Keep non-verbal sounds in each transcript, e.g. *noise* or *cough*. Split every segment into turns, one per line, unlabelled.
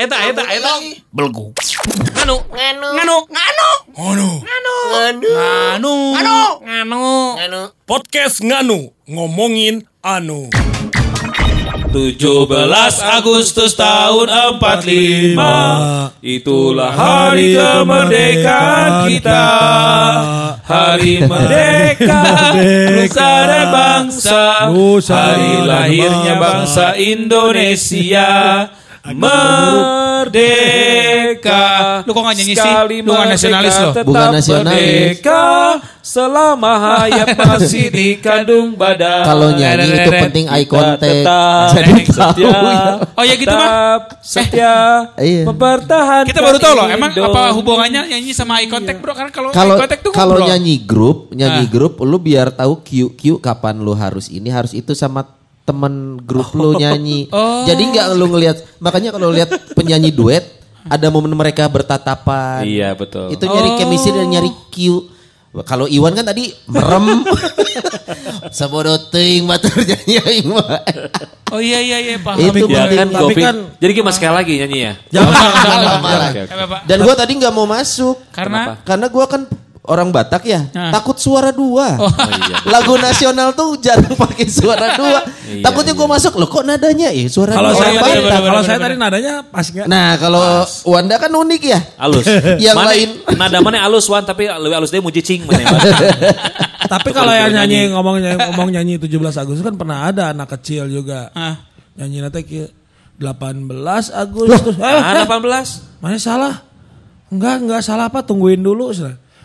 eta, eta, eta.
Belgu. Nganu.
Nganu.
Nganu.
Nganu.
Nganu.
Nganu.
Nganu.
Nganu.
Nganu.
Nganu.
Podcast Nganu ngomongin Anu.
17 Agustus tahun 45 Itulah hari kemerdekaan kita Hari merdeka Nusa dan bangsa Hari lahirnya bangsa Indonesia Merdeka
Lu kok nggak nyanyi sih? Lu nggak nasionalis loh.
Bukan nasionalis.
merdeka Selama hayat masih dikandung badan
Kalau nyanyi itu penting eye contact.
tetap
Jadi tahu.
setia.
Oh ya gitu, Bang?
Tetap setia
Iya.
mempertahankan
Kita baru tahu loh, emang apa hubungannya nyanyi sama eye contact bro? Karena kalau eye contact tuh
kalau nyanyi grup, nyanyi
Ah.
grup lu biar tahu cue cue kapan lu harus ini, harus itu sama temen grup lu *laughs* nyanyi.
Oh.
Jadi nggak lu ngelihat makanya kalau lihat penyanyi duet ada momen mereka bertatapan.
Iya betul.
Itu nyari
Oh.
chemistry dan nyari cue. Kalau Iwan kan tadi merem. *laughs* Sabodo teuing batur nyanyi mah.
Oh iya iya iya paham.
Itu
Ya kan
tapi kan-
Jadi gimana sekali lagi nyanyi ya?
Jangan,
oke.
Apa, Pak?
Dan gua tadi nggak mau masuk.
Karena
Karena gua kan orang Batak ya,
Nah.
takut suara dua.
Oh.
Lagu nasional tuh jarang pakai suara dua.
Iya,
Takutnya gua masuk, loh kok nadanya ya suara
Kalau
dua
saya
orang Batak.
kalau saya tadi nadanya pas nggak?
Nah kalau Wanda kan unik ya.
Alus. *laughs*
Yang
Mana-
lain.
Nada mana alus wan tapi lebih alus dia muji cing mana. *laughs*
Tapi kalau yang nyanyi ngomong ngomong nyanyi 17 Agustus kan pernah ada anak kecil juga.
ah,
Nyanyi nanti kieu 18 Agustus. Eh,
Ah,
eh,
18.
mana salah? Enggak, enggak salah apa? Tungguin dulu.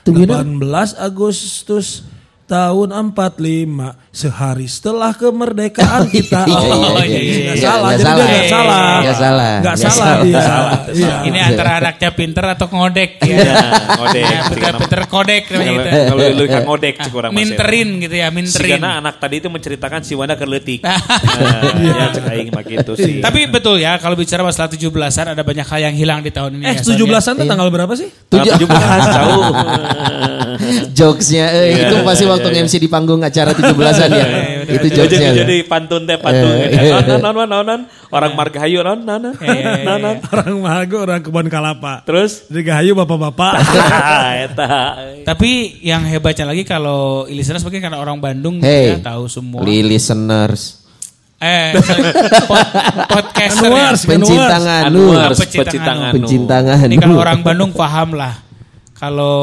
Tungguin
18 Agustus tahun 45 sehari setelah kemerdekaan *laughs* kita.
Iya, iya,
Oh,
iya, iya.
Nggak
Iya,
salah.
nggak
Jadi dia
salah.
nggak salah.
Nggak salah.
Nggak salah
salah.
dia.
Salah.
Iya.
ini antara anaknya pinter atau ngodek ya.
Iya, ngodek.
Ya, pinter, pinter kodek namanya gitu.
Kalau lu kan ngodek ya.
Minterin gitu ya, minterin.
Karena anak tadi itu menceritakan si Wanda kerletik. *laughs*
Nah.
ya cek aing mah gitu sih.
Tapi betul ya, kalau bicara masalah 17-an ada banyak hal yang hilang di tahun ini.
Eh,
ya, San, ya.
17-an tuh tanggal berapa sih?
Tujuh. 17 jauh. *laughs*
Jokesnya eh, itu pasti waktu MC di panggung acara 17-an ya. itu
Jadi
jokesnya.
jadi pantun teh pantun. Non non non. Orang margahayu non non non. Non non.
Orang Mahago, orang kebun kalapa.
Terus
Jadi gahayu bapak-bapak. *laughs*
eta.
Tapi yang hebatnya lagi kalau listeners mungkin karena orang Bandung
Hey,
ya tahu semua.
listeners,
Eh, pod- podcaster ya.
Pencinta
Anu
nganu,
pecinta nganu.
pencinta
Ini kalau
nganu.
orang Bandung paham lah. Kalau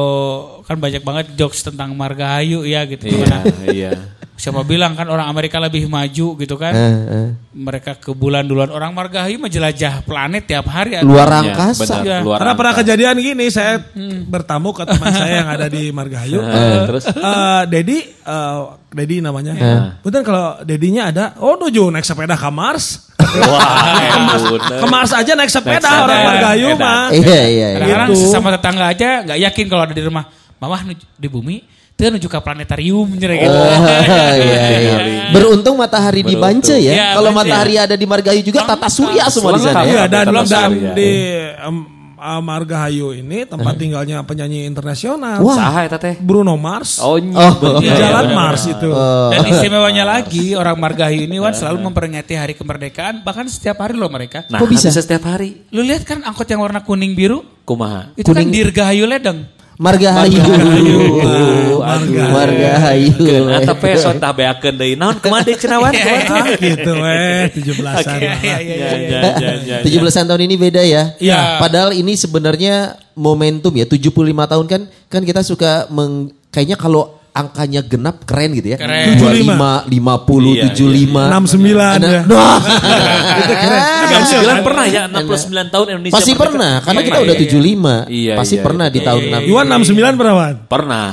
kan banyak banget jokes tentang margahayu ya gitu.
Iya, iya.
Siapa bilang kan orang Amerika lebih maju gitu kan.
Eh, eh.
Mereka ke bulan duluan. Orang margahayu menjelajah planet tiap hari.
Luar
Iya,
angkasa.
benar,
Iya.
luar
Karena pernah kejadian gini, saya bertamu ke teman *laughs* saya yang ada di Margahayu.
Eh, terus
Eh, Dedi, eh, Dedi namanya. Betul kalau Dedinya ada, oh nuju naik sepeda ke Mars. *laughs*
wah.
Ke Mars aja naik sepeda
Naik
orang. Margahayu mah.
Iya iya iya.
Kadang-kadang
Gitu.
sesama tetangga aja nggak yakin kalau ada di rumah. Mama nuju- di bumi, tuh nuju ke planetarium nyerah gitu.
Oh, *laughs* iya, iya. Beruntung matahari di Bance ya.
Iya,
Kalau matahari ada di Margahayu juga tata surya semua di sana. Ya.
Iya dan dan
ya.
di em, eh, Margahayu ini tempat tinggalnya penyanyi internasional.
Wah.
Saha eta teh?
Bruno Mars.
Oh,
Oh.
di
iya,
Jalan
iya,
Mars itu.
Dan istimewanya lagi orang Margahayu ini Wan selalu memperingati hari kemerdekaan bahkan setiap hari loh mereka.
Nah,
Kok bisa?
setiap hari.
Lu lihat kan angkot yang warna kuning biru
Kumaha?
itu kan
Kuning.
Dirgahayu Ledeng.
Margahayu.
Aduh.
Margahayu.
Eta pe son tah beakeun deui. Naon kumaha deui cenah wan? *laughs*
Ah, gitu eh 17-an.
Iya,
lah.
iya, iya,
Ya,
iya.
ya, ya, ya, ya.
17-an tahun ini beda ya.
Iya.
Padahal ini sebenarnya momentum ya 75 tahun kan kan kita suka meng, kayaknya kalau angkanya genap keren gitu ya.
Keren.
25, 50,
Iya,
75.
69 ya.
Nah, *laughs*
Itu keren.
Enam sembilan pernah ya 69 tahun Indonesia.
pasti pernah karena
Iya,
kita
iya,
udah
iya.
75.
Iya,
pasti
iya,
pernah di
iya,
tahun
iya,
6.
Iwan 69 berapa?
Pernah.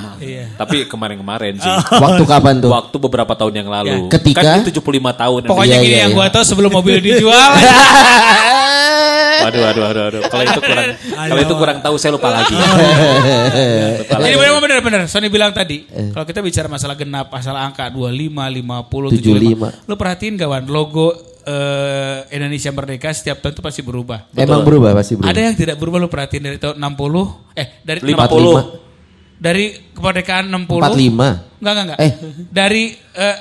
Tapi kemarin-kemarin sih.
Waktu kapan tuh?
Waktu beberapa tahun yang lalu.
Ya. Ketika?
kan itu 75 tahun.
Pokoknya
Iya,
gini
iya,
yang
iya.
gua tahu sebelum mobil dijual. *laughs*
Waduh, waduh, waduh, waduh. Kalau itu kurang, kalau itu kurang tahu saya lupa lagi. lupa
Jadi
lagi.
memang benar-benar Sony bilang tadi,
Eh.
kalau kita bicara masalah genap, masalah angka 25, 50,
75.
75. Lu perhatiin gak Wan, logo eh, Indonesia Merdeka setiap tahun itu pasti berubah.
Emang berubah pasti berubah.
Ada yang tidak berubah lu perhatiin dari tahun 60, eh dari
50.
dari kemerdekaan 60.
45.
Enggak, enggak, enggak.
Eh.
Dari eh,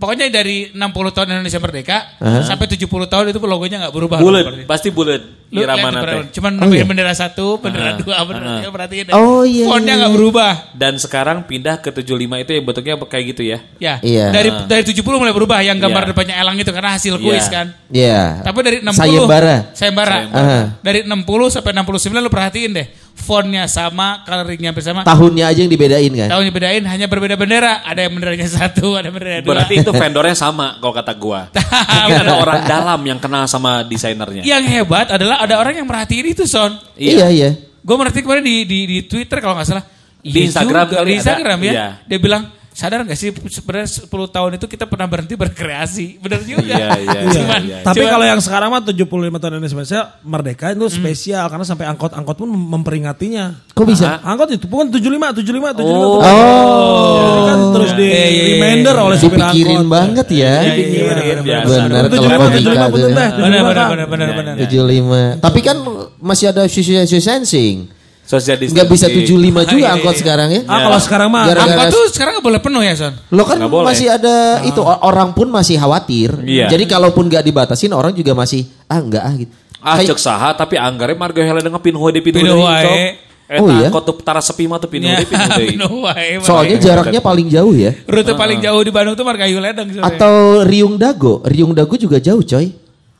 pokoknya dari 60 tahun Indonesia Merdeka
Aha.
sampai 70 tahun itu logonya enggak berubah.
Bulat, pasti bulat. Irama nate.
Cuman
Oh, iya?
bendera satu, bendera
Ah,
dua, bendera
ah.
tiga, perhatiin deh.
Oh, iya,
Fontnya
iya,
enggak
iya.
berubah.
Dan sekarang pindah ke 75 itu yang bentuknya kayak gitu ya.
Ya,
Iya.
dari dari 70 mulai berubah yang gambar
Iya.
depannya elang itu karena hasil
Iya.
kuis kan.
Iya.
Tapi dari 60
Sayembara.
Sayembara.
Aha.
Dari 60 sampai 69 lu perhatiin deh. Fontnya sama, coloringnya hampir sama.
Tahunnya aja yang dibedain kan?
Tahun yang bedain hanya berbeda bendera. Ada yang benderanya *laughs* satu, ada yang benderanya dua.
Berarti itu vendornya sama kalau kata gua. *laughs* Mungkin ada orang dalam yang kenal sama desainernya.
Yang hebat adalah ada orang yang merhatiin itu, Son.
Iya, iya.
Gue merhatiin kemarin di, di, di Twitter kalau nggak salah.
Di
Iya
Instagram
juga,
kali
Di
ada.
Instagram ya.
Iya.
Dia bilang, sadar gak sih sebenarnya 10 tahun itu kita pernah berhenti berkreasi. Bener juga.
Iya, iya, iya,
Cuman-
iya.
Tapi
cuman-
kalau yang sekarang mah 75 tahun Indonesia merdeka itu spesial karena sampai angkot-angkot pun memperingatinya.
Kok bisa?
Angkot itu bukan 75, 75, 75.
Oh.
Jadi kan terus di
Iya, iya, iya,
reminder
iya,
oleh
iya.
supir
Dipikirin
angkot.
banget ya.
Iya, iya, iya.
Benar kalau
75, 75
tuh.
betul teh.
Benar,
75
benar,
kan.
benar, benar, benar.
75. Tapi kan masih ada social distancing.
Social
Nggak bisa
distancing.
75 juga
iya,
angkot
iya.
sekarang ya.
Ah kalau sekarang mah
Gara-gara-
Angkot tuh sekarang nggak boleh penuh ya, Son?
Lo kan
boleh.
masih ada itu o- orang pun masih khawatir.
Iya.
Jadi kalaupun nggak dibatasin orang juga masih ah enggak ah gitu.
Ah
Kayak-
cek saha tapi anggarnya marga hele dengan pinho di
wae.
Cok. Eta
Oh, iya?
angkot tuh tara sepi mah tuh
Ya,
deui.
penuh *laughs* wae,
Soalnya jaraknya paling jauh ya.
Rute paling jauh di Bandung tuh Margahayu Ledeng.
Atau Riung Dago. Riung Dago juga jauh coy.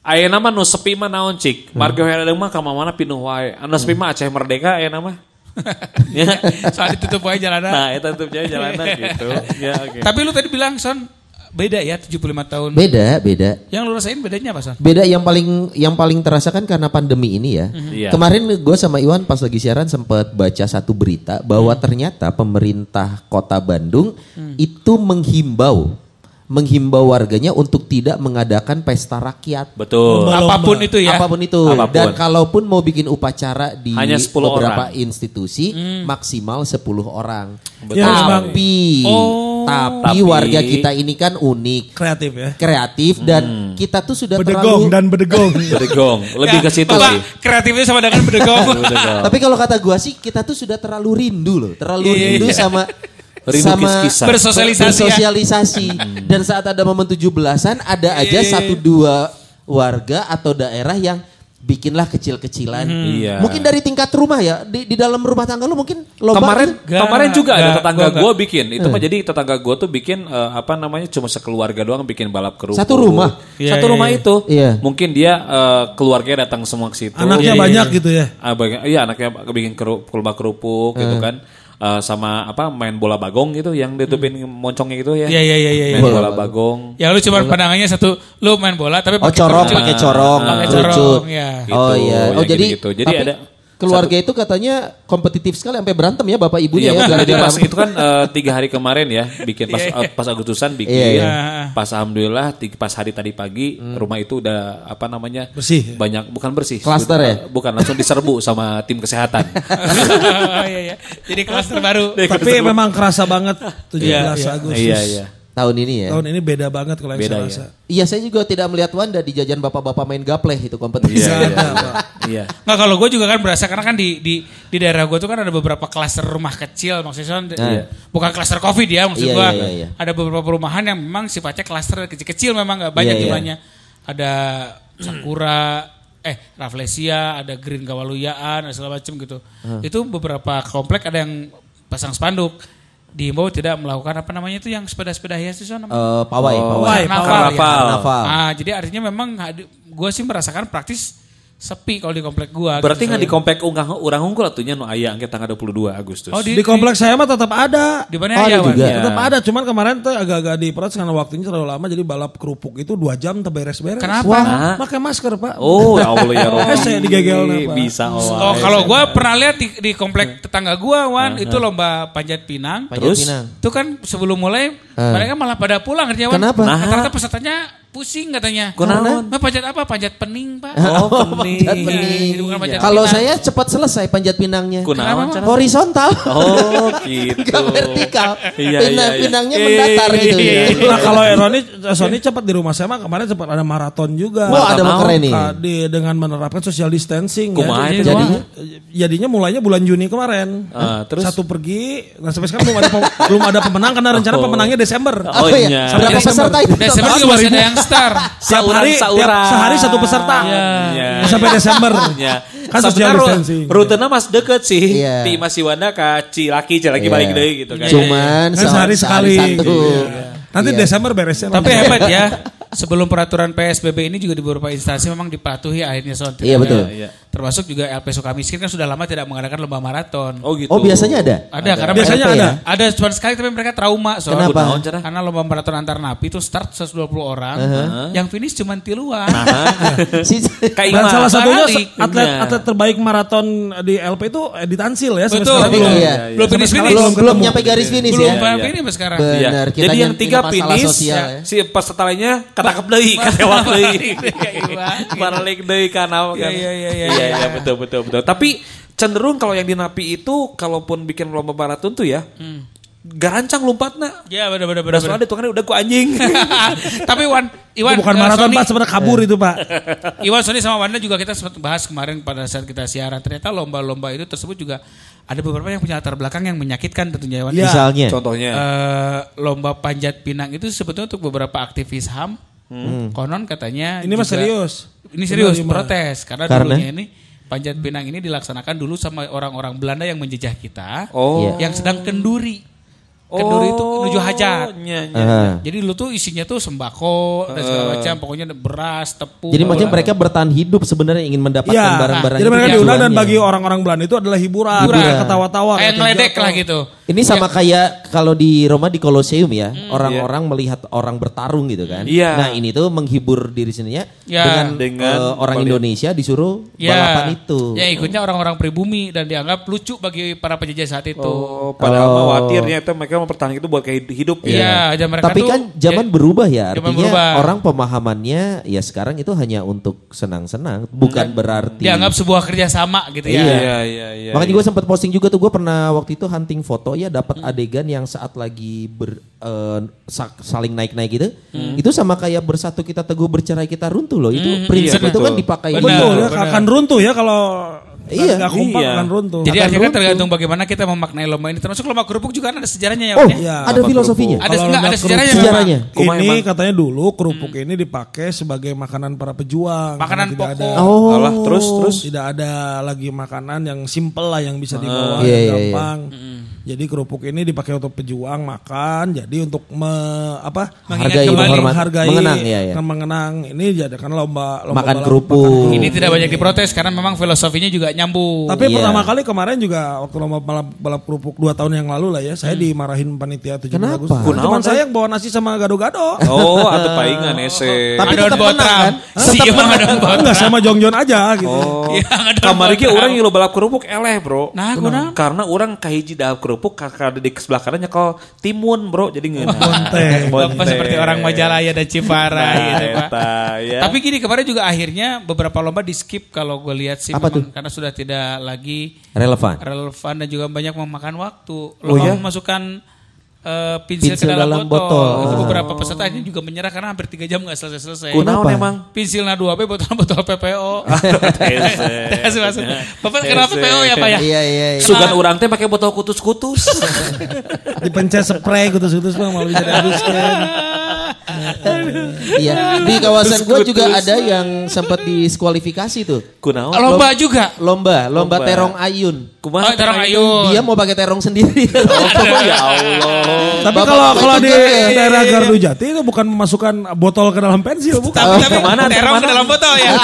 Ayeuna mah nu sepi mah naon cik. Marga hele mah ka mana pinho wae. Anu sepi mah Aceh Merdeka ayeuna mah. *laughs* Ya.
Soal ditutup aja jalanan.
Nah, eta tuh jalan jalanan gitu. Ya, oke.
Tapi lu tadi bilang, Son, beda ya 75 tahun.
Beda, beda.
Yang lu rasain bedanya apa, Son?
Beda yang paling yang paling terasa kan karena pandemi ini ya.
Iya.
Kemarin gue sama Iwan pas lagi siaran sempat baca satu berita bahwa ternyata pemerintah Kota Bandung itu menghimbau menghimbau warganya untuk tidak mengadakan pesta rakyat.
Betul.
Apa pun itu ya.
Apa pun itu.
Apa pun.
Dan kalaupun mau bikin upacara di
Hanya 10
beberapa
orang.
institusi maksimal 10 orang.
Ya, memang.
Tapi
Oh.
tapi
Tapi-
warga kita ini kan unik,
kreatif ya.
kreatif dan kita tuh sudah
Bedegong
terlalu
dan bedegong. *laughs*
Bedegong. Lebih ke situ sih.
kreatifnya sama dengan bedegong. *laughs*
Bedegong.
Tapi kalau kata gua sih kita tuh sudah terlalu rindu loh, terlalu
Iya, iya,
rindu
iya.
sama
Rindu
sama
kis-kisan.
Bersosialisasi ya.
bersosialisasi. Dan saat ada momen 17-an ada aja
Iya, iya,
satu dua warga atau daerah yang bikinlah kecil-kecilan.
Iya.
Mungkin dari tingkat rumah ya, di, di dalam rumah tangga lu mungkin lomba
kemarin
Enggak,
kemarin juga ada
enggak,
tetangga
gua
gue bikin itu mah jadi tetangga gue tuh bikin eh, apa namanya cuma sekeluarga doang bikin balap kerupuk
Satu rumah?
Iya,
satu rumah
iya,
itu
Iya.
mungkin dia eh, keluarganya datang semua ke situ
Anaknya
Iya, iya,
banyak
iya.
gitu ya.
Ah, baga- iya anaknya bikin keru, lomba kerupuk gitu kan Eh, sama apa main bola bagong gitu yang ditutupin moncongnya gitu ya
Iya, iya, iya, iya,
main
iya.
bola bagong
Ya lu cuma pandangannya satu, lu main bola tapi
Oh
pakai
corong pakai corong,
Pakai corong, ya.
Oh
Gitu,
iya. Oh
yang
jadi
gitu-gitu. Jadi
tapi
ada
keluarga itu katanya kompetitif sekali sampai berantem ya bapak ibunya
Iya,
ya
pas itu kan eh, tiga hari kemarin ya bikin pas
Iya, iya.
eh, pas Agustusan bikin
Iya, iya.
pas alhamdulillah tiga- pas hari tadi pagi rumah itu udah apa namanya
Bersih.
banyak bukan bersih
Klaster ya?
bukan langsung diserbu sama tim kesehatan *laughs*
Oh, iya, iya. Jadi kelas terbaru.
Tapi memang kerasa banget 17
Iya, iya.
Agustus.
iya iya
tahun ini ya.
Tahun ini beda banget kalau yang
Beda,
saya
ya.
rasa.
Iya saya juga tidak melihat Wanda di jajan bapak-bapak main gapleh itu kompetisi.
iya
Nggak
iya iya
Nggak kalau gue juga kan berasa karena kan di di di daerah gue tuh kan ada beberapa klaster rumah kecil maksudnya
Iya.
bukan klaster covid ya maksud
Iya,
gue
iya, iya.
ada beberapa perumahan yang memang sifatnya klaster kecil-kecil memang nggak banyak
Iya, iya.
jumlahnya ada sakura eh Rafflesia ada Green Kawaluyaan ada segala macam gitu itu beberapa komplek ada yang pasang spanduk diimbau tidak melakukan apa namanya itu yang sepeda-sepeda hias itu namanya
Eh, pawai,
Oh.
pawai.
Karnaval,
Karnaval.
ya.
Karnaval.
Ah, jadi artinya memang gue sih merasakan praktis sepi kalau di komplek gua.
berarti
gitu.
nggak di komplek unggah orang unggul atunya nu aya angke tanggal 22 Agustus
Oh, di,
Di kompleks saya mah tetap ada.
di mana
Oh, ada
ya,
juga.
Ya.
Tetap ada, cuman kemarin tuh agak-agak diperas karena waktunya terlalu lama jadi balap kerupuk itu dua jam terberes-beres.
Kenapa?
Wah, pakai masker pak.
oh ya Allah ya *laughs* Robi
Eh, saya digegel,
bisa
Oh, kalau gua pernah lihat di, di komplek tetangga gua, Wan, itu lomba panjat pinang.
Panjat
Terus?
Pinang.
Itu kan sebelum mulai
Ah.
mereka malah pada pulang kerja Wan.
Kenapa?
Rata-rata pesertanya pusing katanya.
Kunaon?
Mah panjat apa? Panjat pening, Pak. *laughs*
Oh, pening.
Panjat pening.
Bukan panjat
Kalau
pinang.
saya cepat selesai panjat pinangnya.
Kunaon
Kenapa?
Horizontal.
Oh, *laughs* gitu.
Gak vertikal. *laughs*
Iya,
Pinang,
iya, iya.
pinangnya
Iya,
mendatar
iya,
gitu
iya,
ya.
iya.
Nah kalau Roni, Sony cepat di rumah saya mah kemarin cepat ada maraton juga.
Wah, ada
Maraton
keren nih.
Nah, di, dengan menerapkan social distancing
Kumaha
Jadi
jadinya?
jadinya mulainya bulan Juni kemarin.
Ah, terus?
satu pergi, nah sampai sekarang belum ada belum ada pemenang karena rencana
Oh.
pemenangnya Desember.
Oh,
Apa ya?
iya.
Berapa
Desember.
peserta itu?
Desember juga masih ada yang star. *laughs*
Tiap
Sauran,
hari, tiap sehari satu peserta.
Iya.
Sampai Desember.
Ya.
Kan social
Sebenarnya
distancing.
rutenya mas deket sih.
Iya.
Di Mas Iwanda ke Cilaki, Cilaki
Iya.
balik deui gitu kan.
Cuman
Kan sehari sekali.
satu.
Nanti
Iya.
Desember beresnya.
Tapi hebat ya. *laughs* Sebelum peraturan PSBB ini juga di beberapa instansi memang dipatuhi akhirnya Son.
Iya, betul.
Iya.
Termasuk juga LP Sukamiskin kan sudah lama tidak mengadakan lomba maraton.
Oh gitu.
Oh biasanya ada?
Ada, karena
Biasanya
mereka,
ada.
Ada cuma sekali tapi mereka trauma soal.
Kenapa?
Karena lomba maraton antar napi itu start 120 orang, yang finish cuma tiluan. *laughs*
Si-
Kayak
Dan salah satunya atlet
Iya.
atlet terbaik maraton di LP itu Edi Tansil ya.
Betul,
sekarang
betul.
belum.
Iya.
Belum finish finish.
belum
belum
belum nyampe garis finish
Belum
ya.
iya.
finish sampai sekarang.
Benar.
Iya.
kita
Jadi yang tiga finish,
sosial ya.
si peserta lainnya ketangkep deui, *laughs* katewak deui.
Iya.
Balik deui kana kan.
Iya, iya, iya, iya,
Iya, betul betul betul. Tapi cenderung kalau yang di Napi itu kalaupun bikin lomba maraton tuh ya, garancang lompatna.
Ya benar benar benar.
soalnya itu kan udah ku anjing. *laughs*
Tapi Wan, Iwan
Bukan
eh,
maraton Pak, sebenarnya kabur itu Pak. *laughs*
Iwan Sony sama Wanda juga kita sempat bahas kemarin pada saat kita siaran. Ternyata lomba-lomba itu tersebut juga ada beberapa yang punya latar belakang yang menyakitkan tentunya Iwan.
Iya.
Misalnya.
Contohnya.
Eh, lomba panjat pinang itu sebetulnya untuk beberapa aktivis HAM. Konon katanya
Ini mah
juga-
serius.
Ini serius
Benar, Ima.
protes karena,
Karena?
dulunya ini panjat pinang ini dilaksanakan dulu sama orang-orang Belanda yang menjejah kita.
Oh.
Yang sedang kenduri. Kenduri itu menuju hajat.
Nya, nya.
Aha.
Jadi dulu tuh isinya tuh sembako dan segala macam, pokoknya beras, tepung.
Jadi maksudnya mereka bertahan hidup sebenarnya ingin mendapatkan
Iya.
barang-barang
Jadi
itu
mereka diundang dan bagi orang-orang Belanda itu adalah hiburan,
Hiburan.
ketawa-tawa.
kayak ngeledek lah gitu.
Ini sama kayak kalau di Roma di Colosseum ya,
Hmm.
orang-orang melihat orang bertarung gitu kan.
Iya.
Nah ini tuh menghibur diri sendirinya
Ya.
dengan,
Dengan
eh, orang
balik-
Indonesia disuruh
Ya,
balapan itu.
Ya ikutnya orang-orang pribumi dan dianggap lucu bagi para penjajah saat itu.
Oh, padahal mah khawatirnya itu mereka mempertahankan itu buat kayak hidup
Iya, dan mereka
Tapi
tuh
kan zaman
ya-
berubah ya, artinya
berubah.
orang pemahamannya ya sekarang itu hanya untuk senang-senang, bukan berarti.
dianggap sebuah kerjasama gitu ya.
Iya.
Iya, iya, iya.
Makanya
iya.
gue sempat posting juga tuh gue pernah waktu itu hunting foto ya dapat adegan yang saat lagi ber, sa- saling naik-naik gitu. Itu sama kayak bersatu kita teguh bercerai kita runtuh loh. Itu prinsip
iya,
itu kan dipakai.
Benar.
Betul ya,
benar.
akan runtuh ya kalau
Iya.
nggak kompak
Iya.
akan runtuh.
Jadi
Akan
akhirnya
runtuh.
tergantung bagaimana kita memaknai lomba ini. Termasuk lomba kerupuk juga kan ada sejarahnya ya.
Oh,
ya?
Iya.
ada filosofinya.
Ada
Kalau
enggak ada sejarahnya. memang.
Sejarahnya.
Ini
emang?
katanya dulu kerupuk ini dipakai sebagai makanan para pejuang.
Makanan
tidak
pokok.
Ada,
Oh.
Alah, terus terus.
Tidak ada lagi makanan yang simple lah yang bisa dibawa
Iya,
yang
iya, iya.
gampang. Jadi kerupuk ini dipakai untuk pejuang makan. Jadi untuk me, apa?
Mengingat
Hargai,
kembali.
menghormat,
menghargai,
mengenang ya, ya.
mengenang. Ini jadikan lomba, lomba
Makan
balap-
kerupuk.
Ini tidak banyak diprotes karena memang filosofinya juga nyambung.
Tapi
Iya.
pertama kali kemarin juga waktu lomba balap, balap kerupuk dua tahun yang lalu lah ya, saya dimarahin panitia 17
Kenapa?
Agustus.
Kunaon,
Cuman saya yang bawa nasi sama gado-gado.
Oh, atau paingan ese.
Tapi
Ada
tetap menang kan?
Ada buat
Enggak sama Jongjon aja gitu.
Oh,
Iya, ada
kamari orang yang lo balap kerupuk eleh bro.
Nah?
Karena orang kahiji dalam kerupuk kakak ada di sebelah kanan nyekel timun bro, jadi.
Bonteng. *laughs*
Bapak seperti orang Majalaya dan Cipara
Nah,
gitu Pak.
ya.
Tapi gini kemarin juga akhirnya beberapa lomba di skip kalau gue lihat sih
Apa
memang
tuh?
karena sudah tidak lagi
Relevan.
relevan dan juga banyak memakan waktu.
Oh,
Lomba
ya?
memasukkan eh, pensil,
Pensil
ke dalam,
dalam
botol.
botol.
Itu
Ah.
beberapa peserta akhirnya juga menyerah karena hampir tiga jam nggak selesai-selesai.
Kunaon
Kenapa?
emang?
Pensil na 2B botol-botol PPO. *laughs* Bapak kenapa. PPO ya Pak ya?
Iya iya. iya.
Sugan orang teh pakai botol kutus-kutus. *laughs*
Dipencet spray kutus-kutus mah mau bisa dihabiskan. *laughs*
Iya. Di kawasan gue juga ada yang sempat diskualifikasi tuh.
Kunaon?
Lomba juga.
Lomba, lomba,
Lomba.
terong ayun.
Oh,
Kumaha?
terong ayun.
Dia mau pakai terong sendiri. *laughs*
Oh, *laughs* ya Allah.
Tapi kalau kalau di daerah Gardu Jati itu bukan memasukkan botol ke dalam pensil, bukan.
Tapi tapi
ke
mana,
terong
ke dalam botol ya. *laughs*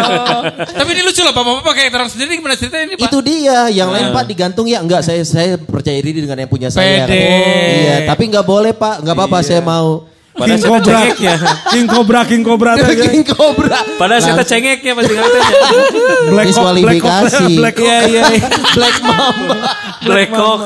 Oh. Tapi ini lucu loh Bapak-bapak pakai terong sendiri gimana ceritanya ini Pak?
Itu dia, yang lain Pak digantung ya enggak saya saya percaya diri dengan yang punya saya.
Pede.
Iya, tapi enggak boleh Pak, enggak apa-apa saya mau.
Pada
King
saya
Cobra,
cengeknya.
King Cobra, King Cobra.
King Cobra.
Pada saya cengeknya pasti ngerti.
Black Hawk, Black Hawk,
Diskualifikasi.
Black Hawk.
Iya, iya, iya.
Black Mamba.
Black Hawk.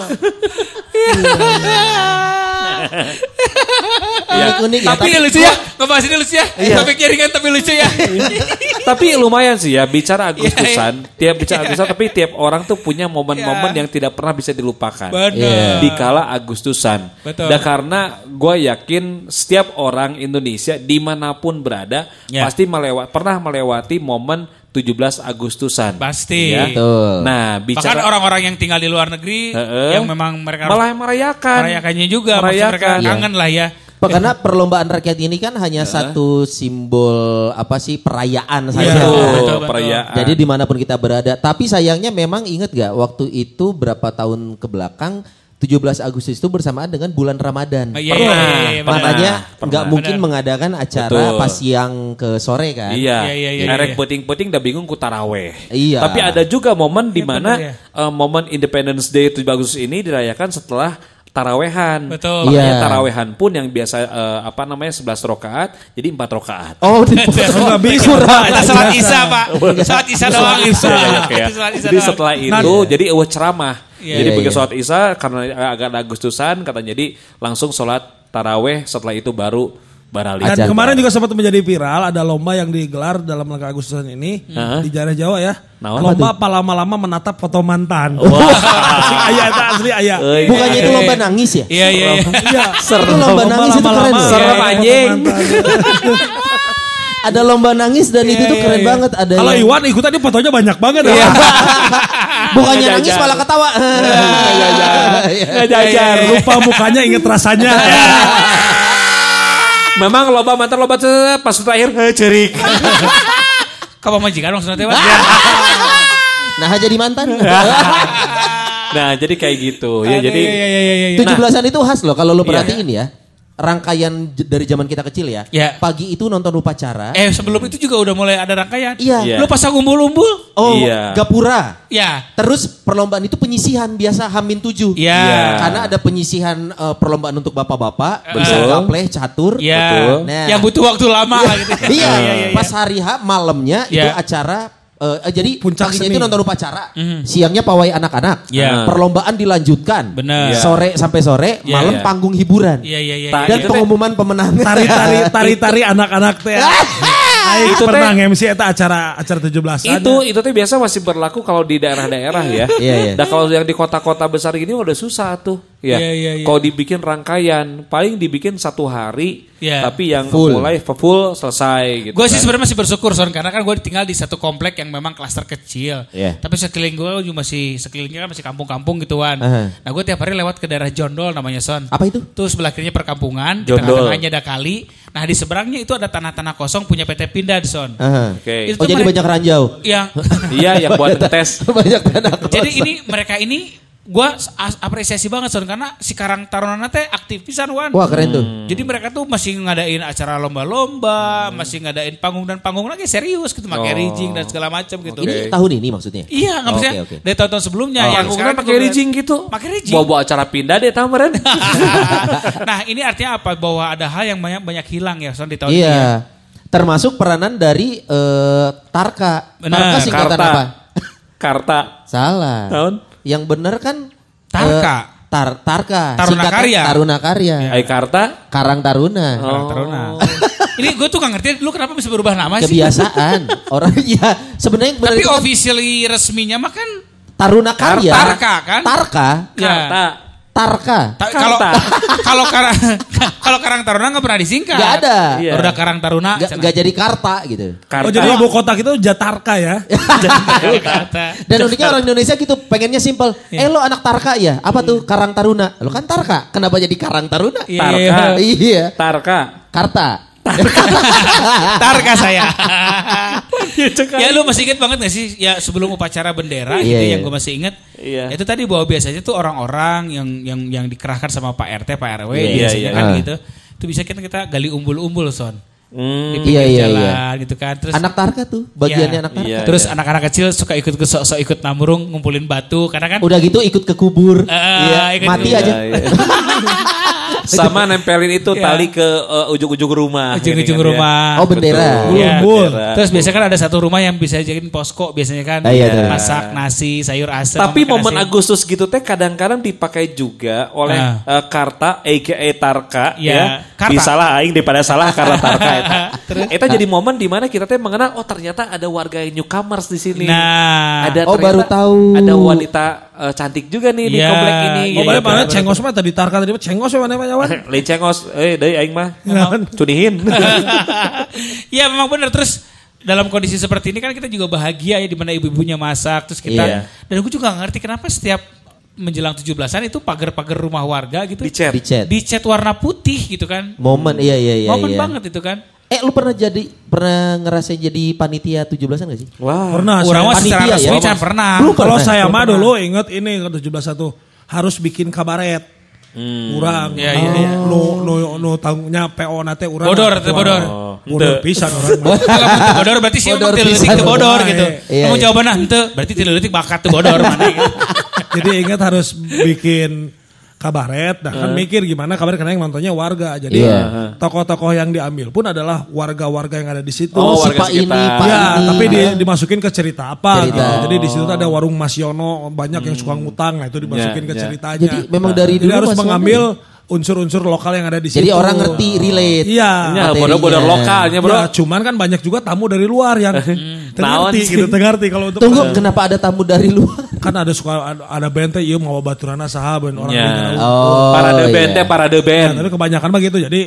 Unik-unik ya.
Tapi ini lucu ya, ngebahas ini lucu ya. Topiknya ringan tapi lucu ya. *laughs*
Tapi lumayan sih ya bicara
Iya,
Agustusan, tiap bicara Agustusan tapi tiap orang tuh punya momen-momen
Iya.
yang tidak pernah bisa dilupakan.
Benar.
Di kala Agustusan.
Betul.
Dan karena gue yakin setiap orang Indonesia di mana pun berada
Ya.
pasti melewat pernah melewati momen 17 Agustusan.
Pasti.
Ya.
Betul.
Nah,
Bahkan
bicara
orang-orang yang tinggal di luar negeri
Heeh.
yang memang mereka
malah merayakan.
merayakannya juga, maksud mereka
Merayakan.
kangen lah ya.
Karena perlombaan rakyat ini kan hanya satu simbol apa sih perayaan saja.
Iya.
Betul,
betul, betul.
perayaan.
Jadi di mana pun kita berada. Tapi sayangnya memang ingat gak waktu itu berapa tahun ke belakang 17 Agustus itu bersamaan dengan bulan Ramadan.
Oh, iya,
Pernah,
iya, iya, iya.
Makanya nggak mungkin
Benar.
mengadakan acara
Betul.
pas siang ke sore kan.
Iya,
Iya, iya, iya,
Erek
iya.
puting-puting udah bingung ku taraweh.
Iya.
Tapi ada juga momen di mana
bener ya.
eh, momen Independence Day 7 Agustus ini dirayakan setelah tarawehan.
Betul.
Makanya
Iya.
tarawehan pun yang biasa eh, apa namanya 11 rakaat jadi 4 rakaat.
Oh, di
Nggak bisa.
Kita sholat isya pak, *laughs* sholat isya doang.
isya.
Iya, iya, *laughs* kayak.
Itu sholat isya
Jadi setelah itu jadi eueuh ceramah.
Iya,
jadi
iya,
begitu
iya.
sholat isya karena agak Agustusan katanya jadi langsung sholat taraweh setelah itu baru barali.
Dan kemarin juga sempat menjadi viral ada lomba yang digelar dalam langkah Agustusan ini di daerah Jawa ya.
Naon?
lomba apa lama-lama menatap foto mantan. *laughs* asli ayah itu asli ayah.
Bukannya itu lomba nangis ya?
Iya iya iya. *laughs*
Iya.
Itu lomba nangis itu keren.
lama-lama
loh.
Serem, anjing. *laughs*
Ada lomba nangis dan itu tuh keren banget. Ada
Kalau
yang-
Iwan ikutan di fotonya banyak banget ya.
bukannya nangis malah ketawa.
Nggak jajan.
Lupa mukanya inget rasanya.
Memang loba mantan loba pas terakhir cerik. *laughs*
Kamu majikan maksudnya teh Mas? *laughs*
Nah jadi mantan. *laughs*
nah, jadi kayak gitu ya. Jadi
iya, iya, iya, iya.
Tujuh belasan itu khas loh kalau lo
Iya.
perhatiin ya. Rangkaian dari zaman kita kecil ya.
Iya.
Pagi itu nonton upacara.
Eh sebelum itu juga udah mulai ada rangkaian.
Iya.
Iya.
Lu pasang umbul-umbul?
Oh,
Iya.
gapura.
Ya.
Terus perlombaan itu penyisihan biasa Hamin tujuh.
Iya.
Karena ada penyisihan eh, perlombaan untuk bapak-bapak, bisa
Betul.
gapleh, catur.
Iya.
Betul.
Nah.
Yang butuh waktu lama lah gitu.
Iya,
iya, iya.
pas hari H malamnya itu
Iya.
acara eh, eh, jadi
Puncak
paginya
seni.
itu nonton upacara, siangnya pawai anak-anak.
Iya.
perlombaan dilanjutkan,
Bener.
sore sampai sore,
Iya,
malam
iya.
panggung hiburan,
Iya iya iya.
Tak-
iya.
dan
itu teh-
pengumuman pemenangan.
Tari-tari tari-tari *laughs* anak-anak teh. *laughs* Aing
Itu
pernah nge-MC eta acara acara 17-an.
itu itu tuh biasa masih berlaku kalau di daerah-daerah ya.
Iya, iya.
Dan kalau yang di kota-kota besar gini udah susah tuh. Ya.
Iya, iya, iya.
Kalau dibikin rangkaian, paling dibikin satu hari.
Iya.
Tapi yang
Full.
mulai full selesai gitu.
Gue sih
kan.
sebenarnya masih bersyukur Son karena kan gue tinggal di satu komplek yang memang klaster kecil.
Iya.
Tapi sekeliling gue juga masih sekelilingnya kan masih kampung-kampung gituan.
Aha.
Nah gue tiap hari lewat ke daerah Jondol namanya Son.
Apa itu?
Tuh sebelah kirinya perkampungan, di tengah-tengahnya ada kali. Nah di seberangnya itu ada tanah-tanah kosong punya PT Pindah di Son.
Aha.
Oke.
Itu
Oh jadi banyak ranjau.
Yang
Iya, yang buat *laughs* tes.
banyak tanah
jadi
kosong.
ini mereka ini gue apresiasi banget Son karena si Karang Taruna teh aktif pisan Wan.
Wah keren tuh.
Jadi mereka tuh masih ngadain acara lomba-lomba, masih ngadain panggung dan panggung lagi serius gitu, pakai
Oh.
rigging dan segala macam gitu.
Ini tahun ini maksudnya.
Iya, nggak
Oke,
maksudnya
oke.
dari tahun-tahun sebelumnya
yang
yang
sekarang pakai rigging gitu.
Pakai rigging.
Bawa-bawa acara pindah deh tamaren. *laughs*
nah, ini artinya apa? Bahwa ada hal yang banyak banyak hilang ya Son di tahun ini.
Iya.
ya.
Termasuk peranan dari eh, Tarka.
Benar.
Tarka singkatan
Karta.
apa?
Karta.
Salah.
Tahun?
Yang benar kan
Tarka.
eh, tar, Tarka.
Taruna
Singkatan
Karya.
Taruna Karya.
Ai Karta.
Karang Taruna.
Karang Taruna. *laughs* ini gue tuh gak ngerti dulu kenapa bisa berubah nama sih.
Kebiasaan. *laughs* Orang *laughs* ya sebenarnya yang benar
Tapi
kan
officially resminya mah kan
Taruna Karya.
Tarka kan?
Tarka.
Ya.
Karta.
Tarka.
Ta- kalau *laughs* kalau karang kalau Karang Taruna nggak pernah disingkat.
Gak ada.
Iya.
Udah Karang Taruna.
Gak,
cenah.
gak jadi Karta gitu.
Karta.
Oh jadi ibu kota kita Jatarka ya. *laughs*
Kata.
Dan uniknya orang Indonesia gitu pengennya simpel. Eh lo anak Tarka ya? Apa tuh Karang Taruna? Lo kan Tarka. Kenapa jadi Karang Taruna?
Iya,
Tarka.
Iya.
Tarka.
Karta.
Tarka *laughs* saya. *laughs* ya lu masih inget banget gak sih ya sebelum upacara bendera
Iya,
gitu
iya.
yang gue masih inget.
Iya.
Itu tadi bahwa biasanya tuh orang-orang yang yang yang dikerahkan sama Pak RT, Pak RW
Iya,
biasanya
iya,
kan
iya.
gitu. Itu bisa kita kita gali umbul-umbul son.
Hmm.
Pinggir
Iya, iya,
jalan gitu kan. Terus
Anak Tarka tuh. Bagiannya
Iya.
anak Tarka.
Iya.
Terus anak-anak kecil suka ikut ke sok-sok ikut namurung ngumpulin batu karena kan
Udah gitu ikut ke kubur.
Eh, ikut
Mati
kubur.
aja.
Iya, iya. *laughs* sama nempelin itu
Iya.
tali ke eh, ujung-ujung rumah.
Ujung-ujung
kan, ya.
rumah.
Oh, bendera.
Betul.
Iya.
Bul.
Terus biasanya kan ada satu rumah yang bisa jadiin posko biasanya kan.
Ah, iya, iya.
Masak nasi, sayur asem.
Tapi momen
nasi.
Agustus gitu teh kadang-kadang dipakai juga oleh
Ah.
eh, Karta aka Tarka
Iya,
ya.
Karta.
Aing daripada salah karena Tarka eta. *laughs* Eta jadi momen di mana kita teh mengenal oh ternyata ada warga newcomers di sini.
Nah.
ada
Oh, baru tahu.
Ada wanita eh, cantik juga nih di
Iya.
komplek ini.
Oh,
Ya,
banyak
ya,
mana cengos mah tadi tarka tadi mah cengos ya mana mana Wan?
Lain *laughs* cengos, eh deui aing mah. *laughs* Cunihin.
Iya *laughs* memang benar terus dalam kondisi seperti ini kan kita juga bahagia ya di mana ibu-ibunya masak terus kita
Iya.
dan gue juga gak ngerti kenapa setiap menjelang 17-an itu pagar-pagar rumah warga gitu
Dicet.
Dicet.
dicat warna putih gitu kan.
Momen iya iya iya.
Momen
iya.
banget itu kan.
Eh lu pernah jadi pernah ngerasain jadi panitia 17-an gak sih?
Wah.
Pernah
Orang secara
panitia
resmi
ya?
pernah.
Belum
Kalau
pernah.
saya mah dulu inget ini ke 17 satu harus bikin kabaret. Urang.
Iya, iya, iya.
Nu nu nu tangnya PO nate urang.
Bodor, teh bodor.
Bodor pisan mah.
Kalau itu bodor berarti sih
Bodor
detik teu bodor
Iya,
gitu.
iya.
Kamu jawaban hente berarti detik bakat tuh bodor *laughs* mana gitu.
Jadi ingat harus bikin kabaret, nah kan mikir gimana kabaret karena yang nontonnya warga. Jadi
Iya.
tokoh-tokoh yang diambil pun adalah warga-warga yang ada di situ.
Oh, si
warga
Pak ini. Pak
ya,
ini.
tapi di- dimasukin ke cerita apa
Cerita.
gitu. Jadi di situ ada warung Mas Yono, banyak yang suka ngutang, nah itu dimasukin
Ya,
ke
ya.
ceritanya.
Jadi memang dari
Jadi
dulu
harus
Mas Yono
mengambil unsur-unsur lokal yang ada di situ.
Jadi orang ngerti relate.
Iya.
Ya,
materinya.
bodor-bodor lokalnya bro.
Ya, cuman kan banyak juga tamu dari luar yang *laughs* tengerti
sih?
gitu, tengerti kalau untuk
Tunggu, kenapa ada tamu dari luar? *laughs*
kan ada suka ada, bente iya mau baturana sahabat orang
Ya.
lain.
Oh,
parade
iya.
band teh parade
Ya,
band.
tapi kebanyakan mah gitu. Jadi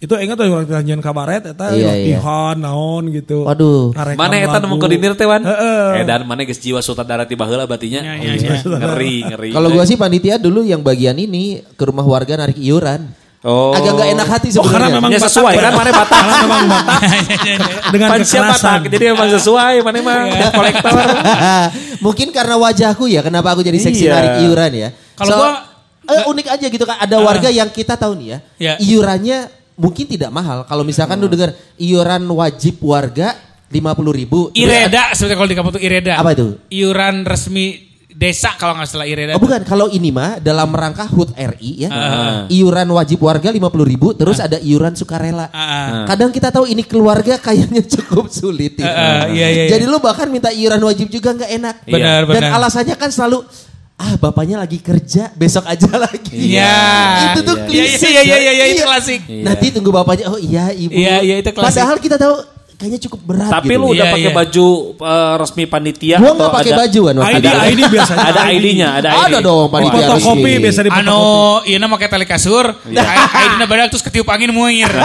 itu ingat tuh orang janjian kabaret eta
Iya, iya.
latihan naon gitu.
Waduh.
Mana eta nemu koordinir teh wan?
Heeh.
Eh dan mana geus jiwa sutradara ti baheula batinya.
Ya, ya, ya.
Ngeri, ngeri.
Kalau gua sih panitia dulu yang bagian ini ke rumah warga narik iuran.
Oh.
Agak nggak enak hati
Oh, karena
sebenarnya.
memang
Ya sesuai kan mana batak.
Karena memang batak *laughs* dengan
Pan siapa
kekerasan.
batak. Jadi emang sesuai mana mah kolektor. *laughs*
Mungkin karena wajahku ya, kenapa aku jadi seksi
Iya.
narik iuran ya.
Kalau gua-
eh, unik aja gitu kan, ada warga yang kita tahu nih ya,
Ya.
iurannya mungkin tidak mahal. Kalau misalkan lu dengar iuran wajib warga 50 ribu.
Ireda sebenarnya kalau di kampung tuh Ireda.
Apa itu?
Iuran resmi desa kalau nggak salah Ireda.
Oh bukan, kalau ini mah dalam rangka HUT RI ya,
Ah.
iuran wajib warga 50 ribu, terus ada iuran sukarela.
Ah,
Kadang kita tahu ini keluarga kayaknya cukup sulit. ya.
Ah, ah, iya, iya, iya.
Jadi lu bahkan minta iuran wajib juga nggak enak.
Benar,
Dan
benar.
alasannya kan selalu ah bapaknya lagi kerja, besok aja *laughs* lagi.
Iya.
Itu tuh
Iya,
klise.
iya, iya, iya, iya, itu
Iya.
klasik.
Nanti tunggu bapaknya, oh iya ibu.
Iya, iya, itu klasik.
Padahal kita tahu kayaknya cukup berat
Tapi
gitu.
lu udah
Iya,
pakai
iya.
baju eh, resmi panitia
Gua
atau
nggak pakai
ada-
baju kan waktu
ID,
itu.
ID biasanya.
Ada ID-nya, ada ID.
Ada dong panitia
fotokopi
resmi.
biasa di fotokopi.
iya nama kayak tali kasur, airnya badak terus ketiup angin muir. *laughs*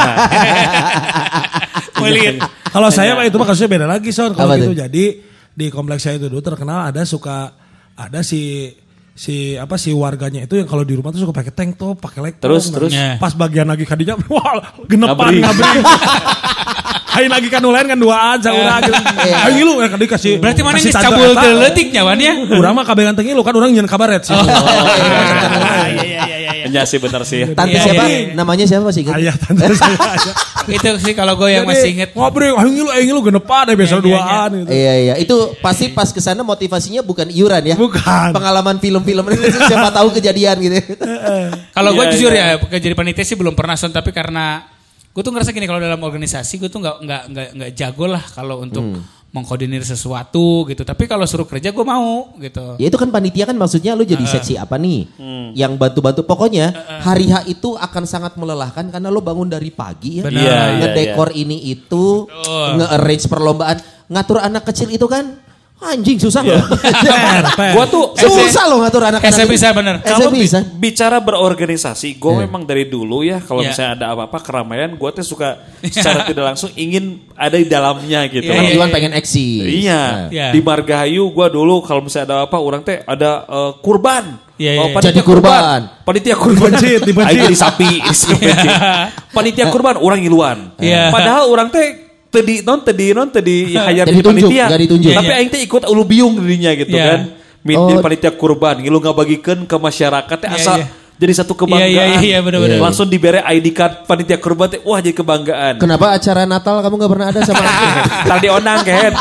Mulir.
Kalau saya mah itu mah kasusnya beda lagi son. Kalau gitu jadi di kompleks saya itu dulu terkenal ada suka ada si si apa si warganya itu yang kalau di rumah tuh suka pakai tank top, pakai laptop.
Terus,
Nah,
terus?
Ya.
Pas bagian lagi kadinya, *laughs* wah genepan
Ngabring. *laughs* *laughs*
Ayo lagi kan lain kan duaan saurang gitu. Ayo ngilu ya kadi kasih.
Berarti mana yang cabul
eta.
teletik nyawannya?
Urang mah kabehan teh ngilu kan urang nyeun kabaret sih. *laughs*
Iya iya iya iya.
Iya sih benar sih.
Tante
Iya,
siapa?
iya, iya.
Namanya siapa masih ingat?
Ayah tante *laughs* saya.
Itu sih kalau gue yang masih inget.
Ngobrol, ayo ngilu, ayo ngilu genepan deh biasa
Iya, iya,
duaan gitu.
Iya iya itu pasti pas ke sana motivasinya bukan iuran ya.
Bukan.
Pengalaman film-film *laughs* siapa tahu kejadian gitu.
Kalau gue
Iya,
jujur
iya.
ya ke jadi panitia sih belum pernah son tapi karena gue tuh ngerasa gini kalau dalam organisasi gue tuh nggak nggak nggak nggak jago lah kalau untuk mengkoordinir sesuatu gitu. Tapi kalau suruh kerja gue mau gitu.
Ya itu kan panitia kan maksudnya lu jadi seksi apa nih? Yang bantu-bantu pokoknya hari H itu akan sangat melelahkan karena lu bangun dari pagi ya.
Benar.
Iya, iya,
Ngedekor ini itu, nge-arrange perlombaan, ngatur anak kecil itu kan anjing susah loh. *laughs*
Per, per.
Gua tuh
susah loh ngatur anak-anak.
SMP bisa bener.
Kalau bi-
bisa.
bicara berorganisasi, gue memang dari dulu ya kalau
Iya.
misalnya ada apa-apa keramaian, gue tuh suka *laughs* secara tidak langsung ingin ada di dalamnya gitu.
Iya,
Kan
iya,
Iwan
iya.
pengen eksis.
Iya,
Iya.
di Margahayu gue dulu kalau misalnya ada apa, orang teh ada eh, kurban.
Iya, iya.
panitia
Jadi kurban.
Panitia kurban.
Dibencit, dibencit.
Aing jadi sapi. *laughs* panitia kurban orang ngiluan.
Iya.
Padahal orang teh tadi non tadi non tadi *laughs* hayar
Jadi
di panitia.
nggak ditunjuk.
Tapi
Iya,
aing teh ikut ulu biung dirinya gitu
Iya.
kan. Min
Oh.
panitia kurban, ngilu ngabagikeun ke masyarakat teh
Iya,
asa
iya.
jadi satu kebanggaan.
Iya, iya, iya, bener-bener.
Langsung dibere ID card panitia kurban teh wah jadi kebanggaan.
Kenapa acara Natal kamu gak pernah ada sama *laughs* aku?
Tadi onang kan.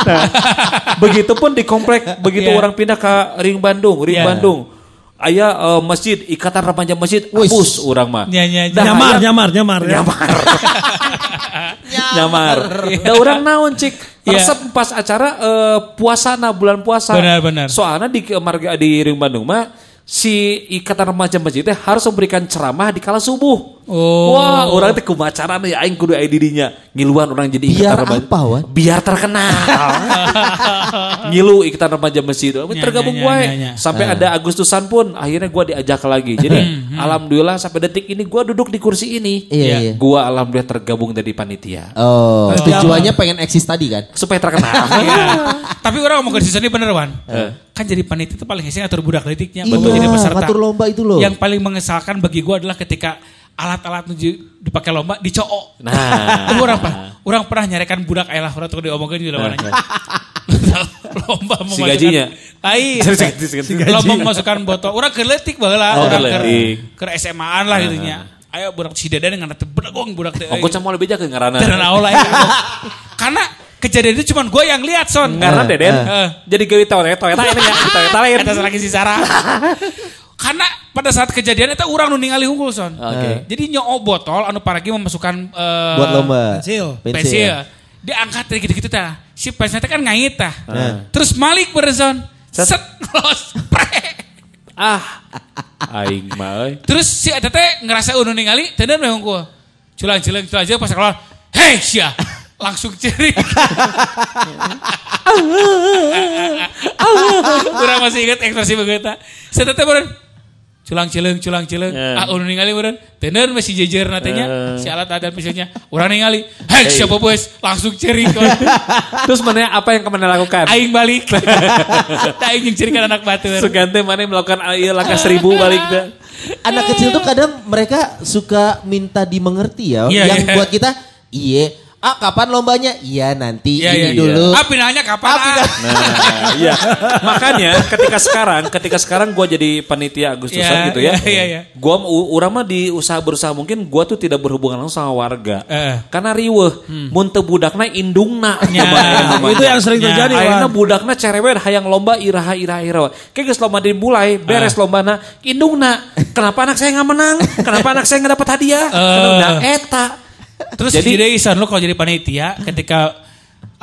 *laughs* Begitupun di komplek, begitu
Iya.
orang pindah ke Ring Bandung, Ring
Iya.
Bandung. Aya eh, masjid ikatan remaja masjid
Wis.
abus urang mah.
Nya, nya, nya.
Dah
Nyamar, nyamar, nyamar. ya. *laughs*
nyamar. nyamar. Da urang naon cik
Iya.
resep pas acara eh, puasana bulan puasa.
Benar, benar.
Soalnya di marga di Ring Bandung mah si ikatan remaja masjid teh harus memberikan ceramah di kala subuh.
Oh.
Wah, orang teh kumaha carana ya aing kudu aya dirinya. Ngiluan orang jadi
Biar
ikatan remaja.
apa, Wan?
Biar terkenal. *laughs* Ngilu ikatan remaja masjid.
Nya,
Tergabung gue. Sampai ada Agustusan pun akhirnya gua diajak lagi. Jadi alhamdulillah sampai detik ini gua duduk di kursi ini.
Iya, iya.
Gua alhamdulillah tergabung dari panitia.
Oh, tujuannya pengen eksis tadi kan?
Supaya terkenal.
Iya. *laughs* Tapi orang ngomong ke sini bener Wan. Kan jadi panitia itu paling hese ngatur budak letiknya.
Iya,
jadi peserta.
ngatur lomba itu loh.
Yang paling mengesalkan bagi gua adalah ketika alat-alat dipakai lomba dicoo.
Nah.
Itu orang pernah, orang pernah nyarekan budak ayah lah orang tuh diomongin di lawannya. *laughs* lomba
Si gajinya? *laughs* Gaji.
lomba memasukkan botol. Orang keletik baheula,
Oh,
orang
keletik.
ke ke SMA-an lah gitunya. Ayo budak si Deden dengan teu bedegong budak teh.
Oh, gua mau lebih jaga ngarana.
Karena *laughs* kejadian itu cuma gue yang lihat son.
Karena Deden
Eh.
jadi gawe toilet toilet ini ya, toilet lain.
Ada lagi si Sarah. *laughs* Karena pada saat kejadian itu orang nu ningali unggul son.
Oke.
Jadi nyoo botol anu paragi memasukkan eh,
Buat lomba.
Pensil.
pensil. Diangkat dari gitu-gitu tah. Si pensil teh kan ngait tah.
Nah.
Terus Malik bereson.
Set.
Set los pre.
Ah. Aing mah euy.
Terus si eta teh ngerasa unu ningali teu we unggul. Culang culang pas keluar. Hei sia. Langsung cerik. Kurang masih ingat ekspresi begitu. Saya beren. Culang cileng, culang cileng.
Eh.
Ah, unu ningali beren. Tener masih jejer
Eh.
natenya. Si alat adat misalnya. Orang ningali. Hei, siapa bos? Langsung cerik. *laughs*
Terus mana apa yang ke mana lakukan?
Aing balik. *laughs* Aing yang cerikan anak batur.
Sugante mana melakukan iya, langkah seribu balik dah.
Anak kecil tuh kadang mereka suka minta dimengerti ya.
Iya,
yang
iya.
buat kita, iya. Ah kapan lombanya? Iya nanti
Iya,
ini
iya,
dulu.
Ah, pinahnya kapan?
Ah,
ah? *laughs*
Nah, iya. Makanya ketika sekarang, ketika sekarang gua jadi panitia Agustusan
Iya,
gitu ya.
iya, iya, iya.
Gua u- urang mah di usaha berusaha mungkin gua tuh tidak berhubungan langsung sama warga.
Eh.
Karena riweuh, mun teu budakna indungna. *laughs*
Ya.
Coba,
Itu yang sering
Ya.
terjadi,
Ayeuna
Wan.
budakna cerewet hayang lomba iraha iraha iraha. Kayak geus lomba dimulai, beres lombana indungna. Kenapa anak saya nggak menang? Kenapa anak saya nggak dapat hadiah?
Eh.
Nah, eta.
Terus
Jadi-
jadi, Isan lo kalau jadi panitia ketika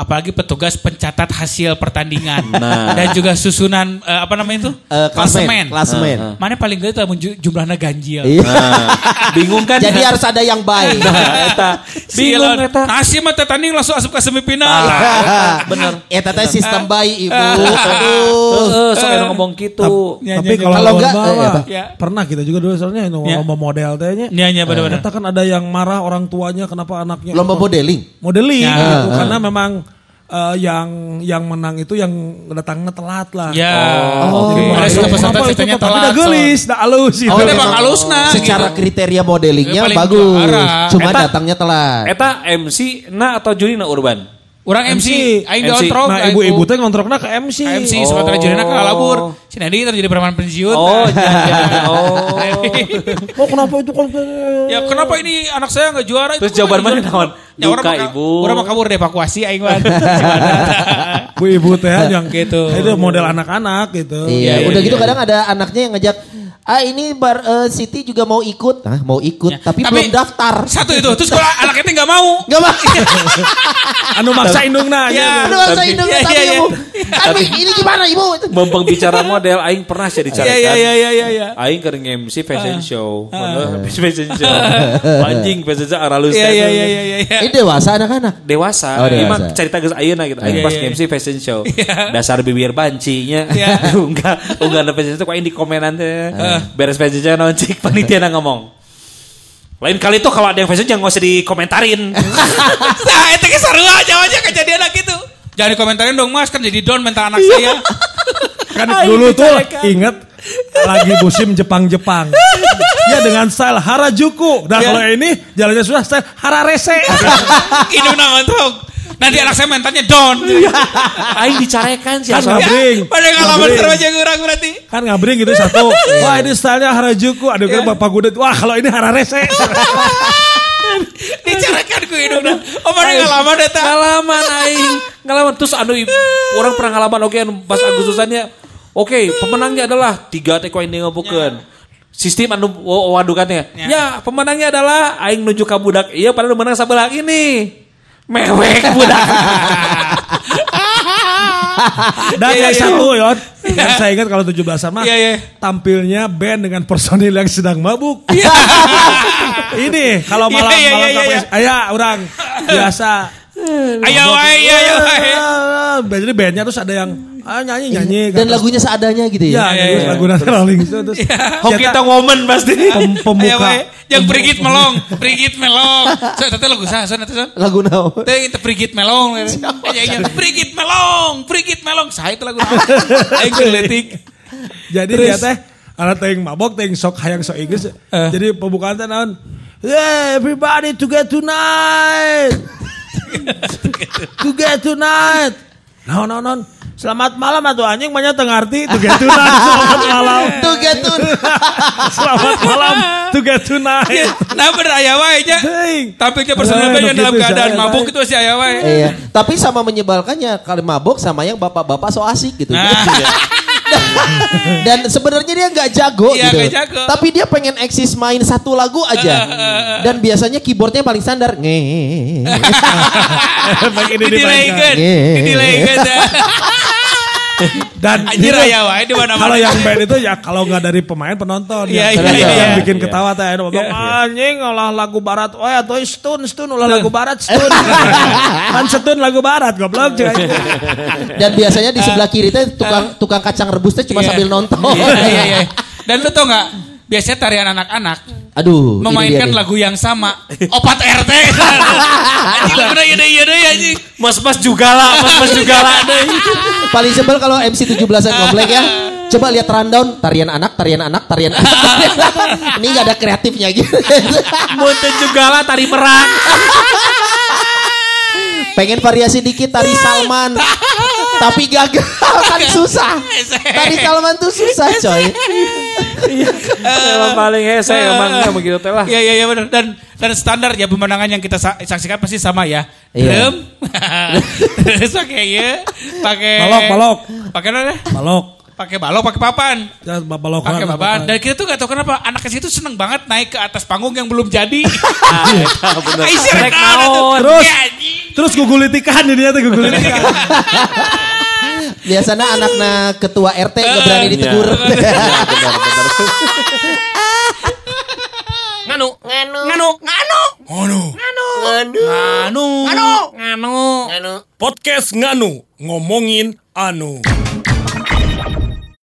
apalagi petugas pencatat hasil pertandingan *laughs*
Nah.
dan juga susunan eh, apa namanya itu
Eh, klasemen, klasemen.
Eh, mana paling gede ju- jumlahnya ganjil.
Nah, *laughs* bingung kan?
Jadi harus ada yang baik.
Nah, eta. Bingung eta.
Nasi mah teh tanding langsung asup ke semifinal.
Bener. Eh tata sistem bayi ibu.
Ah.
Aduh.
Anu ngomong gitu.
Ya,
Tapi
ya,
kalau
enggak, eh?
Ya.
pernah kita juga dulu soalnya
Ya.
lomba model tehnya.
Iya, iya, benar-benar.
Kita kan ada yang marah orang tuanya kenapa anaknya
Lomba modeling.
modeling
Ya.
gitu
Ah,
karena memang eh, yang yang menang itu yang datangnya telat lah.
Ya.
Oh,
Jadi marah,
Ada suka
"Kenapa
peserta
itu
ceritanya
tetap
telat,
udah gelis, dah halus gitu.
Oh, memang halusna
Secara
gitu.
kriteria modelingnya
Ya,
bagus.
juara.
Cuma
Eta-
datangnya telat.
Eta MC na atau juri na urban?
Orang MC, aing
MC.
diontrok.
Nah, ibu-ibu teh ngontrakna ke MC.
MC
Oh.
sementara jurina ke labur. Si Nadi terjadi preman pensiun.
Oh,
Nah.
iya, iya. *laughs* oh.
Oh, kenapa itu kan?
Ya kenapa ini anak saya nggak juara?
Terus
Itu
jawaban mana
juara.
naon?
Ya, orang
Ibu.
Orang mah kabur dievakuasi aing mah. *laughs*
Bu ibu teh yang *laughs*
Gitu.
Itu model anak-anak gitu.
Iya,
Iya,
udah
iya,
gitu kadang ada anaknya yang ngajak, ah ini bar eh, Siti juga mau ikut, nah mau ikut,
Ya.
tapi,
Tapi-
belum daftar.
Satu itu. Terus kalau anak itu nggak mau. *laughs*
Gak mau.
Anu maksa indungna
Ya.
ya.
Saya
Tapi-
hidung
Iya,
tapi
iya, iya.
ibu. Tapi ini gimana ibu?
Mumpung bicara model, aing pernah sih dicarikan.
Iya iya iya iya iya. iya.
Aing keur MC fashion show. Fashion show. Anjing fashion show aralus.
Iya iya iya iya iya.
Ini dewasa anak-anak.
Dewasa,
Oh,
Ini
dewasa.
mah cerita geus ayeuna gitu. Aing
Iya,
pas
iya,
MC fashion show. *laughs*
Iya.
Dasar bibir bancinya.
Iya. *laughs*
Enggak, enggak ada fashion show kok aing di komenan teh. Beres fashion show naon cik *laughs* panitia na ngomong. Lain kali tuh kalau ada yang fashion jangan usah dikomentarin.
Nah, itu ke sarua jawabnya kejadian lagi tuh. Jangan dikomentarin dong mas, kan jadi don mental anak saya.
Kan dulu tuh inget lagi musim Jepang-Jepang. Ya dengan style Harajuku. Nah
Ya.
kalau ini jalannya sudah style Hararese. *laughs*
Hidung nontrok. Nanti anak saya mentalnya don.
aing dicarekan sih
Kan ngabring.
Pada ngalaman seru aja kurang berarti.
Kan ngabring gitu satu. *laughs* Wah ini stylenya Harajuku. Aduh kan bapak gue wah kalau ini Hararese. *laughs*
Dicarekan ku hidung dah. Oh mana ngalaman data.
Ngalaman aing, ngalaman terus anu orang pernah ngalaman oke anu pas Agustusannya Oke, pemenangnya adalah tiga teh ku aing ngabukeun. Sistem anu wa- wadukannya.
Ya.
Ya, pemenangnya adalah aing nuju ka budak iya padahal menang sebelah ini. Mewek budak. *laughs*
Dan
Iya,
yang
iya,
satu Yon, yang saya ingat kalau 17 mah
Iya, iya.
tampilnya band dengan personil yang sedang mabuk. *laughs* Ini kalau
Iya,
malam
iya,
malam
iya,
kafe,
iya.
ayah orang biasa.
Ayo wae, ayo wae.
Jadi bandnya terus ada yang ah, nyanyi nyanyi.
Dan lagunya seadanya gitu
ya,
ya.
terus lagu Nana Rolling Stone terus.
Hok
Cetak
kita ngomen pasti.
pem-
Ayo
pembuka.
wae. Yang Brigit Melong, Brigit Melong. So, tete lagu sah, so, so.
Lagu naon?
Teh itu Brigit Melong. Brigit Melong, Brigit Melong. Sah itu lagu. *laughs* Aing geletik.
Jadi dia teh anak teh mabok teh sok hayang sok Inggris.
Eh.
Jadi pembukaan teh naon? Yeah, everybody together tonight. Together tonight. Naon naon naon. Selamat malam atuh anjing banyak tengah arti together tonight. *laughs* Selamat malam.
Tuh gitu. *laughs*
Selamat malam together tonight.
Nah bener aya wae nya.
Teuing.
Tampilnya personal
Eh,
yang
gitu,
dalam keadaan mabuk itu si aya wae.
Iya. Tapi sama menyebalkannya kali mabok sama yang bapak-bapak so asik gitu.
Nah. *laughs* *laughs*
Dan sebenarnya dia nggak jago
Iya,
gitu.
jago.
Tapi dia pengen eksis main satu lagu aja. *laughs* Dan biasanya keyboardnya paling standar. Nge.
Emang ini
Iya.
didilaykeun.
Dan *laughs*
Anjir aya wae di mana-mana.
Kalau yang band itu ya kalau nggak dari pemain penonton
Iya,
ya.
iya,
Yang
iya, iya.
bikin ketawa teh anu ngomong anjing olah lagu barat oh atau stun stun olah lagu barat stun. *laughs* kan stun lagu barat goblok cuy.
Dan biasanya di sebelah kiri teh tukang tukang kacang rebus teh cuma
Iya.
sambil nonton.
Iya, iya, iya. Dan lu tau gak? Biasanya tarian anak-anak
Aduh, ini dia
memainkan
nih.
lagu yang sama. *laughs* Opat RT. Anjing lagu iya deh iya deh anjing.
Mas-mas juga lah, mas-mas juga lah. *laughs*
Paling sebel kalau MC 17-an komplek ya. Coba lihat rundown tarian anak, tarian anak, tarian anak. *laughs* Ini nggak ada kreatifnya gitu.
Munten juga lah tari perang.
Pengen variasi dikit tari Salman. Tapi gagal kan susah. Tari Salman tuh susah coy.
Emang paling hese emangnya begitu teh lah.
Iya iya iya benar dan dan standar ya pemandangan yang kita sa- saksikan pasti sama ya.
Iya.
Drum. *laughs* Terus pakai ya, pakai
Balok, balok.
Pakai apa?
Balok.
Pakai balok, pakai papan.
Ya, balok
Pakai
papan.
Dan kita tuh gak tahu kenapa anak kecil itu seneng banget naik ke atas panggung yang belum jadi. *laughs*
naon.
Terus
Ya, anjing.
terus gugulitikan ini tuh gugulitikan. *laughs*
Biasanya anaknya ketua RT nggak berani ditegur.
Nganu, nganu,
Nganu, nganu,
Nganu.
nganu,
nganu,
nganu,
nganu.
nganu.
Podcast Nganu ngomongin anu.